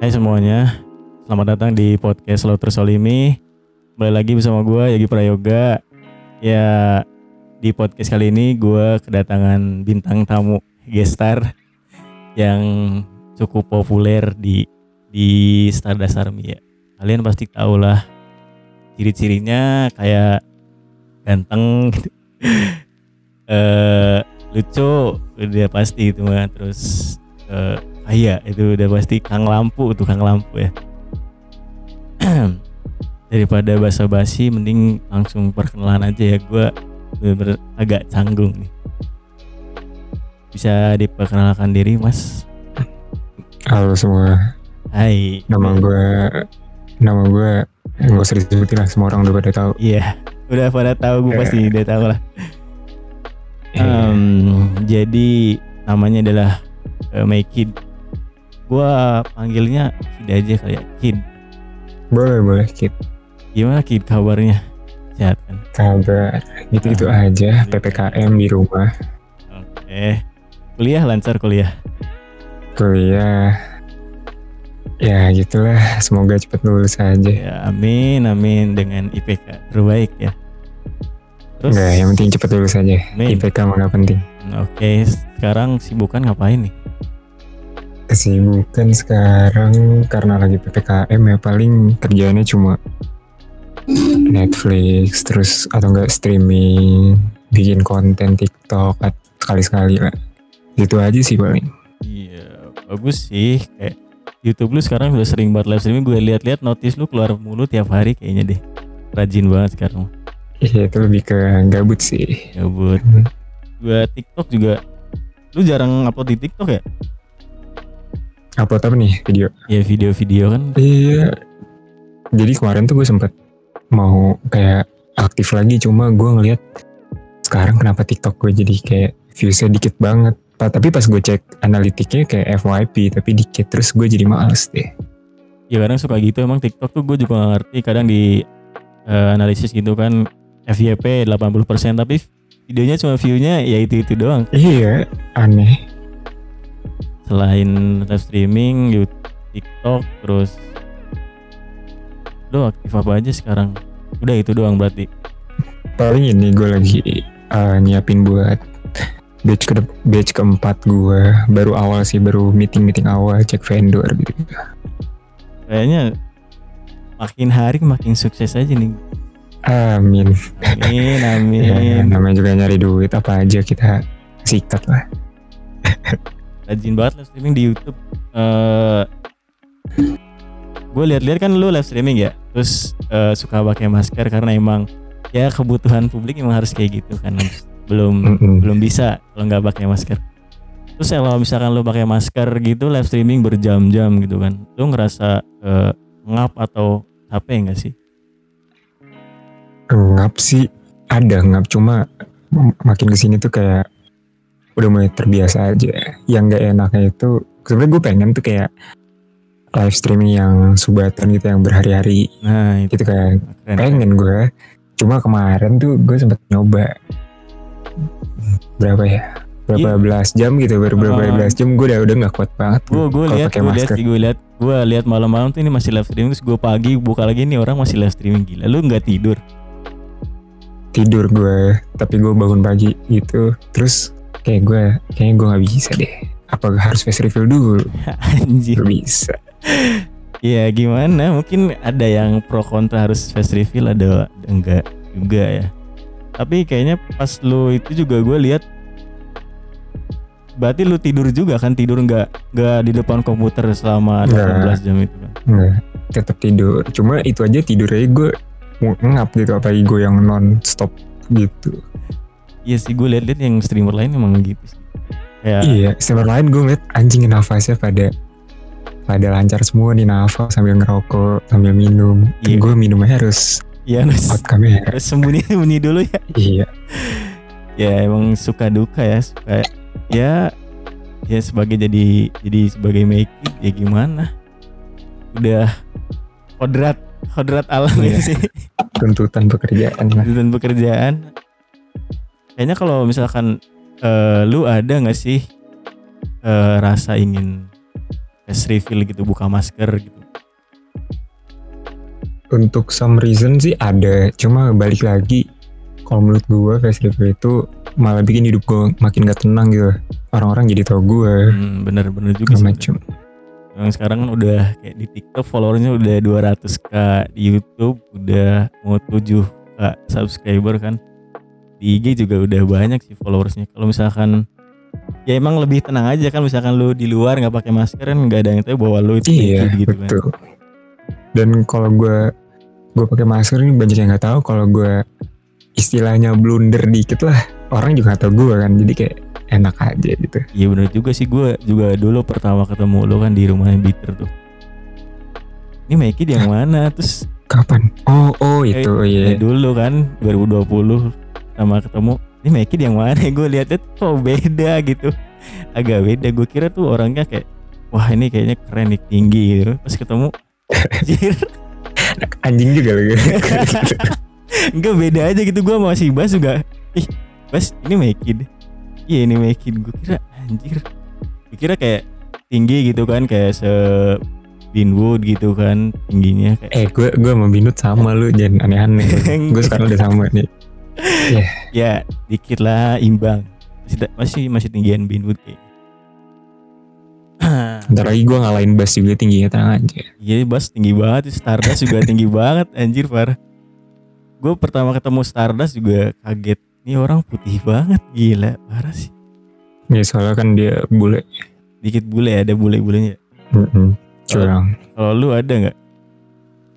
Hai semuanya, selamat datang di podcast Lauter Solimi. Kembali lagi bersama gue Yogi Prayoga. Ya di podcast kali ini gue kedatangan bintang tamu gestar yang cukup populer di di Stardust Army ya. Kalian pasti tahu lah ciri-cirinya kayak ganteng, gitu. eh lucu udah pasti itu mah terus eh, kaya itu udah pasti Kang Lampu tuh Kang Lampu ya. Daripada basa-basi mending langsung perkenalan aja ya. Gue bener-bener agak canggung nih. Bisa diperkenalkan diri mas? Halo semua, Hai. Nama gue nama gue nggak usah disebutin lah, semua orang udah pada tahu. iya udah pada tahu gue pasti udah tahu lah. Iya. Em, jadi namanya adalah uh, My Kid gua panggilnya Kid aja kali ya Kid. Boleh boleh kit gimana Kid kabarnya? Sehat kan? Kabar. Gitu itu aja ppkm di rumah. Oke. Kuliah lancar kuliah? Kuliah. Ya gitulah. Semoga cepet lulus aja. ya amin amin. Dengan IPK terbaik ya. Terus Enggak, yang penting cepet lulus aja. Amin. IPK mah nggak penting. oke sekarang sibukan ngapain nih Kesibukan sekarang karena lagi ppkm ya paling kerjaannya cuma Netflix terus atau enggak streaming, bikin konten TikTok sekali-sekali lah. Gitu aja sih paling. iya bagus sih kayak YouTube lu sekarang udah sering banget live streaming gue lihat-lihat notice lu keluar mulu tiap hari kayaknya deh rajin banget sekarang Iya itu lebih ke gabut sih. buat Hmm. gue TikTok juga lu jarang upload di TikTok ya Upload apa nih video? ya video-video kan Iya. Jadi kemarin tuh gue sempet mau kayak aktif lagi cuma gue ngeliat sekarang kenapa TikTok gue jadi kayak viewsnya dikit banget. Tapi pas gue cek analitiknya kayak FYP tapi dikit terus gue jadi males deh. ya kadang suka gitu emang TikTok tuh gue juga gak ngerti kadang di eh, analisis gitu kan FYP 80% tapi videonya cuma view-nya ya itu-itu doang Iya aneh. Selain live streaming YouTube TikTok terus lu aktif apa aja sekarang udah itu doang berarti Paling ini gue lagi uh, nyiapin buat batch ke batch keempat gue baru awal sih baru meeting meeting awal cek vendor gitu. kayaknya makin hari makin sukses aja nih Amin. amin amin Ya, namanya juga nyari duit apa aja kita sikat lah. rajin banget live streaming di YouTube. Eh gue lihat-lihat kan lu live streaming ya, terus eh, suka pakai masker karena emang ya kebutuhan publik emang harus kayak gitu kan. Belum Mm-mm. belum bisa kalau nggak pakai masker. Terus kalau misalkan lu pakai masker gitu live streaming berjam-jam gitu kan, lu ngerasa eh, ngap atau capek nggak sih? ngap sih ada ngap cuma makin ke sini tuh kayak udah mulai terbiasa aja. Yang gak enaknya itu sebenarnya gue pengen tuh kayak live streaming yang subatan gitu yang berhari-hari. Nah itu gitu kan. keren. pengen gue cuma kemarin tuh gue sempet nyoba. Berapa ya? Berapa Iya. belas jam gitu baru berapa Oh. belas jam gue udah udah nggak kuat banget gue gue lihat gue lihat gue lihat gue lihat malam-malam tuh ini masih live streaming terus gue pagi buka lagi nih orang masih live streaming gila. Lu nggak tidur? Tidur gue tapi gue bangun pagi gitu. Terus kayak gue kayaknya gue nggak bisa deh. Apa harus face reveal dulu? Anjir. Bisa. Ya gimana? Mungkin ada yang pro kontra harus face reveal ada enggak juga ya. Tapi kayaknya pas lu itu juga gue lihat berarti lu tidur juga kan? Tidur nggak nggak di depan komputer selama Nggak. 18 jam itu kan? Nggak. Tetap tidur. Cuma itu aja tidurnya gue ngap gitu apalagi gue yang non stop gitu iya sih gue lihat-lihat yang streamer lain emang gitu sih. Kayak iya streamer lain gue ngeliat anjing nafasnya pada pada lancar semua nih nafas sambil ngerokok sambil minum. Iya. gue minumnya harus iya harus kamera harus sembunyi sembunyi dulu ya. Iya. Ya emang suka duka ya suka ya ya sebagai jadi jadi sebagai make it, ya gimana? Udah kodrat kodrat alam Iya. sih. Tuntutan pekerjaan tuntutan pekerjaan kayaknya kalau misalkan eh, lu ada nggak sih eh, rasa ingin face reveal gitu buka masker gitu Untuk some reason sih ada, cuma balik lagi kalau menurut gue face reveal itu malah bikin hidup gue makin gak tenang gitu. Orang-orang jadi tau gue hmm, bener-bener juga sih macem. Emang sekarang kan udah kayak di TikTok followernya udah 200k di YouTube udah mau 7k subscriber kan di IG juga udah banyak sih followersnya kalau misalkan ya emang lebih tenang aja kan misalkan lu di luar nggak pakai masker kan nggak ada yang tahu bahwa lu itu Iya gitu kan betul. Dan kalau gue gue pakai masker ini banyak yang nggak tahu kalau gue istilahnya blunder dikit lah orang juga tahu gue kan jadi kayak enak aja gitu. Iya bener juga sih gue juga dulu pertama ketemu lu kan di rumahnya Bitter tuh. Ini Mikey yang mana? Terus Kapan? Oh oh eh, itu ya iya. dulu kan 2020 sama ketemu. Ini Mikey yang mana? Gue liatnya kok beda gitu. Agak beda. Gue kira tuh orangnya kayak wah ini kayaknya keren nih tinggi gitu. Pas ketemu anjir. Anjing juga loh. Enggak beda aja gitu gue masih Bas juga. Ih, Bas ini deh. Iya ini Mikey. Gue kira anjir. Gue kira kayak tinggi gitu kan kayak se Binwood gitu kan tingginya kayak eh gue gue sama Binut sama lu jangan aneh-aneh. gue sekarang udah sama nih. ya dikit lah imbang masih masih, masih tinggian Binwood kayak Ntar lagi gue ngalahin Bas juga tingginya tenang aja. iya bas tinggi banget Stardust juga tinggi banget anjir parah gue pertama ketemu Stardust juga kaget ini orang putih banget gila parah sih Ya soalnya kan dia bule. dikit bule ada bule-bulenya Mm-mm. Curang. kalau lu ada nggak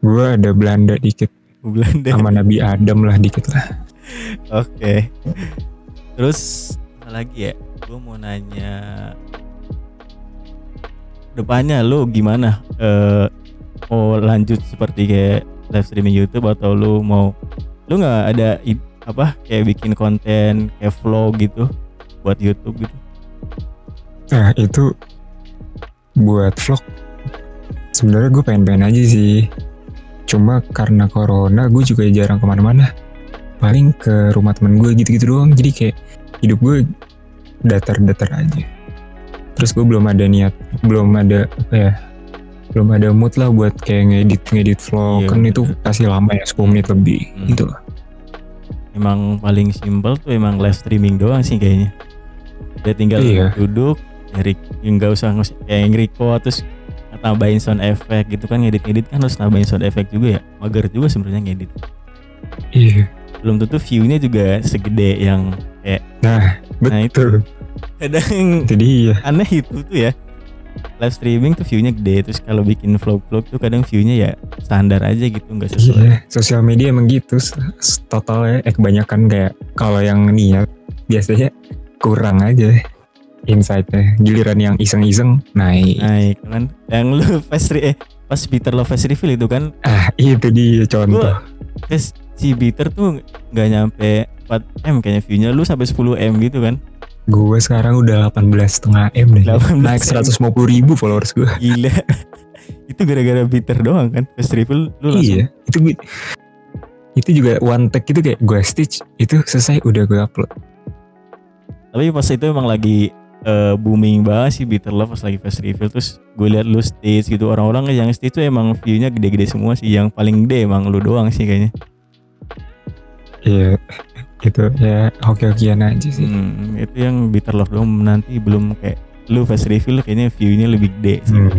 Gue ada Belanda dikit Belanda sama Nabi Adam lah dikit lah. Oke. Terus apa lagi ya? Gue mau nanya depannya lu gimana? Eh mau lanjut seperti kayak live streaming YouTube atau lu mau lu nggak ada apa kayak bikin konten kayak vlog gitu buat YouTube gitu? Nah itu buat vlog sebenarnya gue pengen-pengen aja sih. Cuma karena corona gue juga jarang ke mana-mana. Paling ke rumah temen gue gitu-gitu doang. Jadi kayak hidup gue datar-datar aja. Terus gue belum ada niat, belum ada apa ya, belum ada mood lah buat kayak ngedit ngedit vlog. Iya, kan itu bener. pasti lama ya 10 menit lebih Hmm. gitu lah. Emang paling simpel tuh emang live streaming doang sih kayaknya. Dia tinggal Iya. duduk, nyari nggak usah kayak nge-record terus tambahin sound effect gitu kan ngedit-ngedit kan harus tambahin sound effect juga ya. Mager juga sebenarnya ngedit. Iya. Belum tentu view-nya juga segede yang kayak Nah, Nah, itu. betul. kadang Jadi iya. aneh itu tuh ya. Live streaming tuh view-nya gede terus kalau bikin vlog-vlog tuh kadang view-nya ya standar aja gitu nggak sesuai. Iya, sosial media emang gitu. Totalnya eh kebanyakan kayak kalau yang niat biasanya kurang aja insight-nya. Giliran yang iseng-iseng naik. Naik kan. Yang lu pas eh pas Peter Love Face Reveal itu kan Ah, itu dia contoh. Gua- Si Bitter tuh nggak nyampe 4M kayaknya view-nya lu sampai 10M gitu kan. Gue sekarang udah 18 setengah M deh. 18 Naik 150 ribu followers gue. Gila. itu gara-gara Bitter doang kan. Face reveal lu langsung. Iya, itu itu juga one take itu kayak gue stitch itu selesai udah gue upload. Tapi pas itu emang lagi eh, booming banget sih Bitter Love pas lagi face reveal terus gue liat lu stage gitu orang-orang yang stage tuh emang view-nya gede-gede semua sih yang paling gede emang lu doang sih kayaknya. Iya, itu ya oke-okean aja sih. Hmm, itu yang Bitter Love doang nanti belum kayak lu face reveal kayaknya view-nya lebih gede sih. Hmm,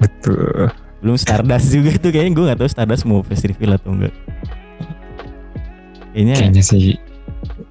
betul. Belum Stardust juga tuh kayaknya gue gak tahu Stardust mau face reveal atau enggak. Kayaknya Kayaknya sih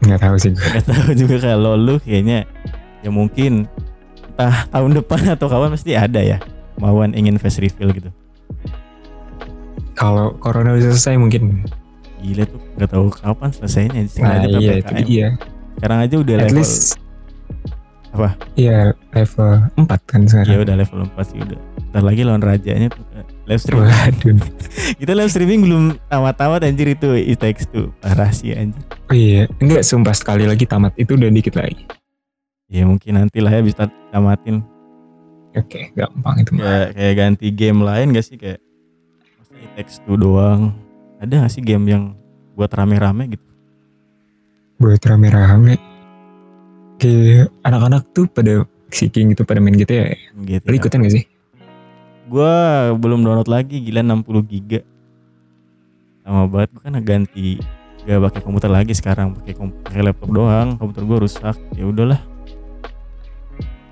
nggak tahu sih gue. Gak tahu juga kalau lu kayaknya ya mungkin entah tahun depan atau kawan pasti ada ya kemauan ingin face reveal gitu. Kalau corona udah selesai mungkin. Gila tuh nggak tahu kapan selesainya. Nah aja iya itu dia. Sekarang aja udah At level least apa? Iya level 4 kan Ya sekarang. udah level 4 sih udah. Ntar lagi lawan rajanya tuh eh, live streaming. Waduh. Kita live streaming belum tamat-tamat anjir itu it takes two. Parah sih anjir. Oh iya, enggak sumpah sekali lagi tamat itu udah dikit lagi. Ya mungkin nanti lah ya bisa tamatin. Oke, gampang itu mah. Kayak, kayak ganti game lain gak sih kayak it takes two doang. Ada gak sih game yang buat rame-rame gitu? Buat rame-rame. Kayak anak-anak tuh pada seeking gitu pada main GTA ya. Gitu. Lu ikutan gak sih? Gua belum download lagi gila 60 giga. Lama banget gua kan ganti gak pakai komputer lagi sekarang pakai laptop doang komputer gua rusak ya udahlah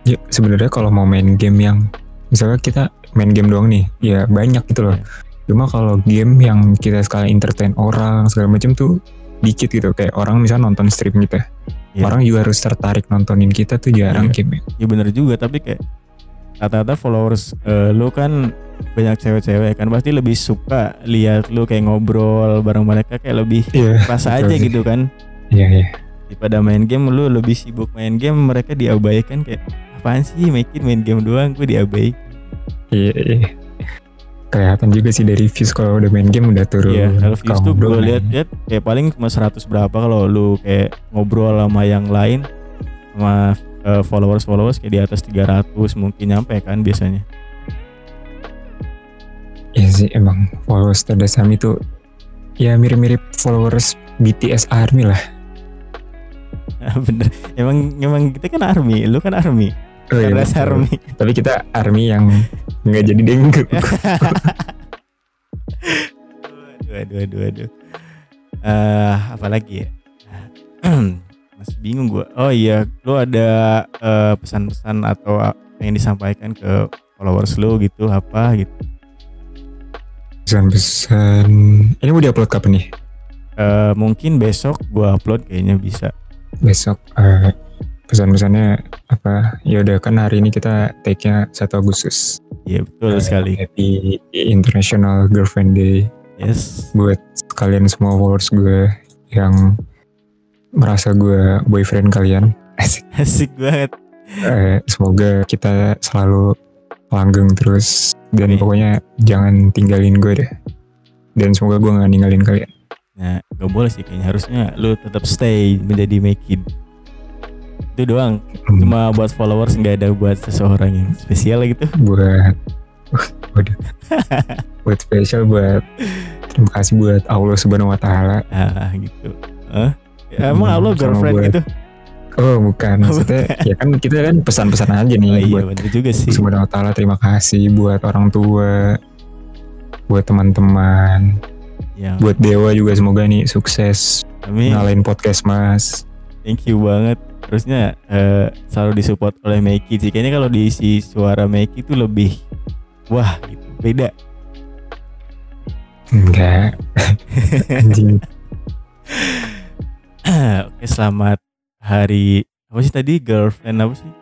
Ya, sebenarnya kalau mau main game yang misalnya kita main game doang nih, ya banyak gitu loh. Iya. Cuma kalau game yang kita sekali entertain orang segala macam tuh dikit gitu. Kayak orang misalnya nonton stream kita, Iya. orang juga harus tertarik nontonin kita tuh jarang Iya. game. ya. ya bener juga tapi kayak rata-rata followers eh, lu kan banyak cewek-cewek kan pasti lebih suka lihat lu kayak ngobrol bareng mereka kayak lebih Iya. pas aja sih. gitu kan Iya iya. daripada main game lu lebih sibuk main game mereka diabaikan kayak apaan sih makin main game doang gue diabaikan Iya iya. Kelihatan juga sih dari views kalau udah main game udah turun. Iya, kalau views tuh gue lihat-lihat kayak paling cuma 100 berapa kalau lu kayak ngobrol sama yang lain sama eh, followers-followers kayak di atas 300 mungkin nyampe kan biasanya. Iya sih emang followers Tadasam itu ya mirip-mirip followers BTS Army lah. Bener. Emang emang kita kan army, lu kan army. Oh, iya, army. Tapi kita Army yang nggak jadi dengku. aduh, aduh, aduh, aduh. Eh, apa lagi ya? Masih bingung gua. Oh iya, lu ada eh, pesan-pesan atau yang disampaikan ke followers lu gitu apa gitu? Pesan-pesan ini mau diupload kapan nih? Eh, mungkin besok gua upload kayaknya bisa. Besok eh, pesan-pesannya apa? Ya udah kan hari ini kita take-nya 1 Agustus. Iya betul Eh, sekali. Happy International Girlfriend Day Yes. buat kalian semua followers gue yang merasa gue boyfriend kalian. Asik. Asik banget. Eh, semoga kita selalu langgeng terus dan Amin. pokoknya jangan tinggalin gue deh. Dan semoga gue gak ninggalin kalian. Nah, gak boleh sih kayaknya harusnya lu tetap stay menjadi make it. Itu doang. Hmm, Cuma buat followers nggak ada buat seseorang yang spesial gitu. buat waduh. buat spesial buat terima kasih buat Allah Subhanahu wa taala. Ah gitu. Hah? Ya, Emang Hmm, Allah sama girlfriend buat- gitu? Oh, bukan. Maksudnya ya kan kita kan pesan-pesan aja nih Oh iya buat bener juga sih. Subhanahu wa taala terima kasih buat orang tua, buat teman-teman, Ya, buat dewa juga semoga nih sukses amin. ngalahin podcast Mas. Thank you banget. Terusnya eh, selalu disupport oleh Meiki sih. Kayaknya kalau diisi suara Meiki itu lebih wah gitu. Beda. Enggak. Anjing. Oke, selamat hari apa sih tadi girlfriend apa sih?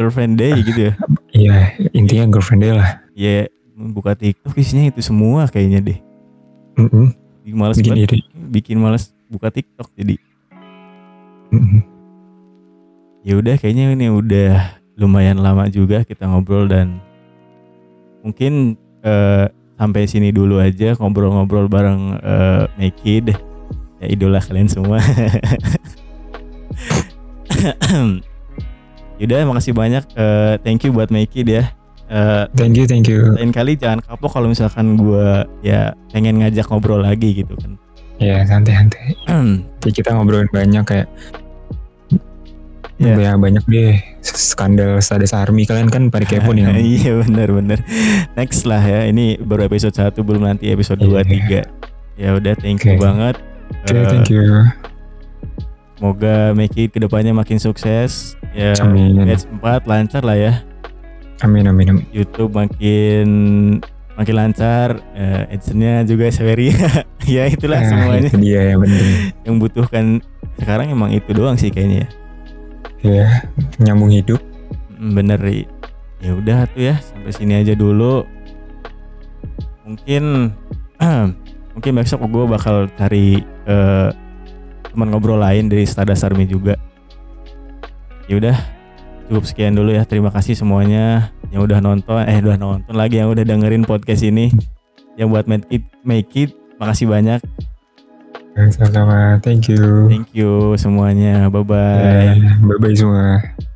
Girlfriend day gitu ya. Iya, intinya girlfriend dia lah. Ya buka TikTok isinya itu semua kayaknya deh. Mm-mm, Bikin males Bikin banget. Bikin males buka TikTok jadi. Mm-mm. Ya udah kayaknya ini udah lumayan lama juga kita ngobrol dan mungkin eh, sampai sini dulu aja ngobrol-ngobrol bareng eh, Meki deh. Ya idola kalian semua. Yaudah makasih banyak eh, thank you buat Meki deh. Eh, Thank you, thank you. lain kali jangan kapok kalau misalkan gua ya pengen ngajak ngobrol lagi gitu kan. Ya, santai-santai. Kayak kita ngobrolin banyak kayak Iya. ya banyak deh skandal Stades Army kalian kan pada kepo nih iya benar benar. Next lah ya. Ini baru episode 1 belum nanti episode 2 Iya. 3. Ya udah thank you Oke. banget. Oke, Eh, thank you. Semoga Meki ke depannya makin sukses. Ya Amin. batch 4 lancar lah ya. Amin, amin, amin. YouTube makin makin lancar. Eh, Adsense-nya juga Severi. ya itulah Ah, semuanya Itu dia yang yang butuhkan sekarang emang itu doang sih kayaknya ya. Ya, nyambung hidup. Mm, Bener. Ya udah tuh ya sampai sini aja dulu. Mungkin mungkin besok gue bakal cari eh, teman ngobrol lain dari Stardust Army juga. Ya udah cukup sekian dulu ya. Terima kasih semuanya yang udah nonton eh udah nonton lagi yang udah dengerin podcast ini. Yang buat make it make it makasih banyak. Sama-sama. Thank you. Thank you semuanya. Bye bye. Ya, Bye-bye semua.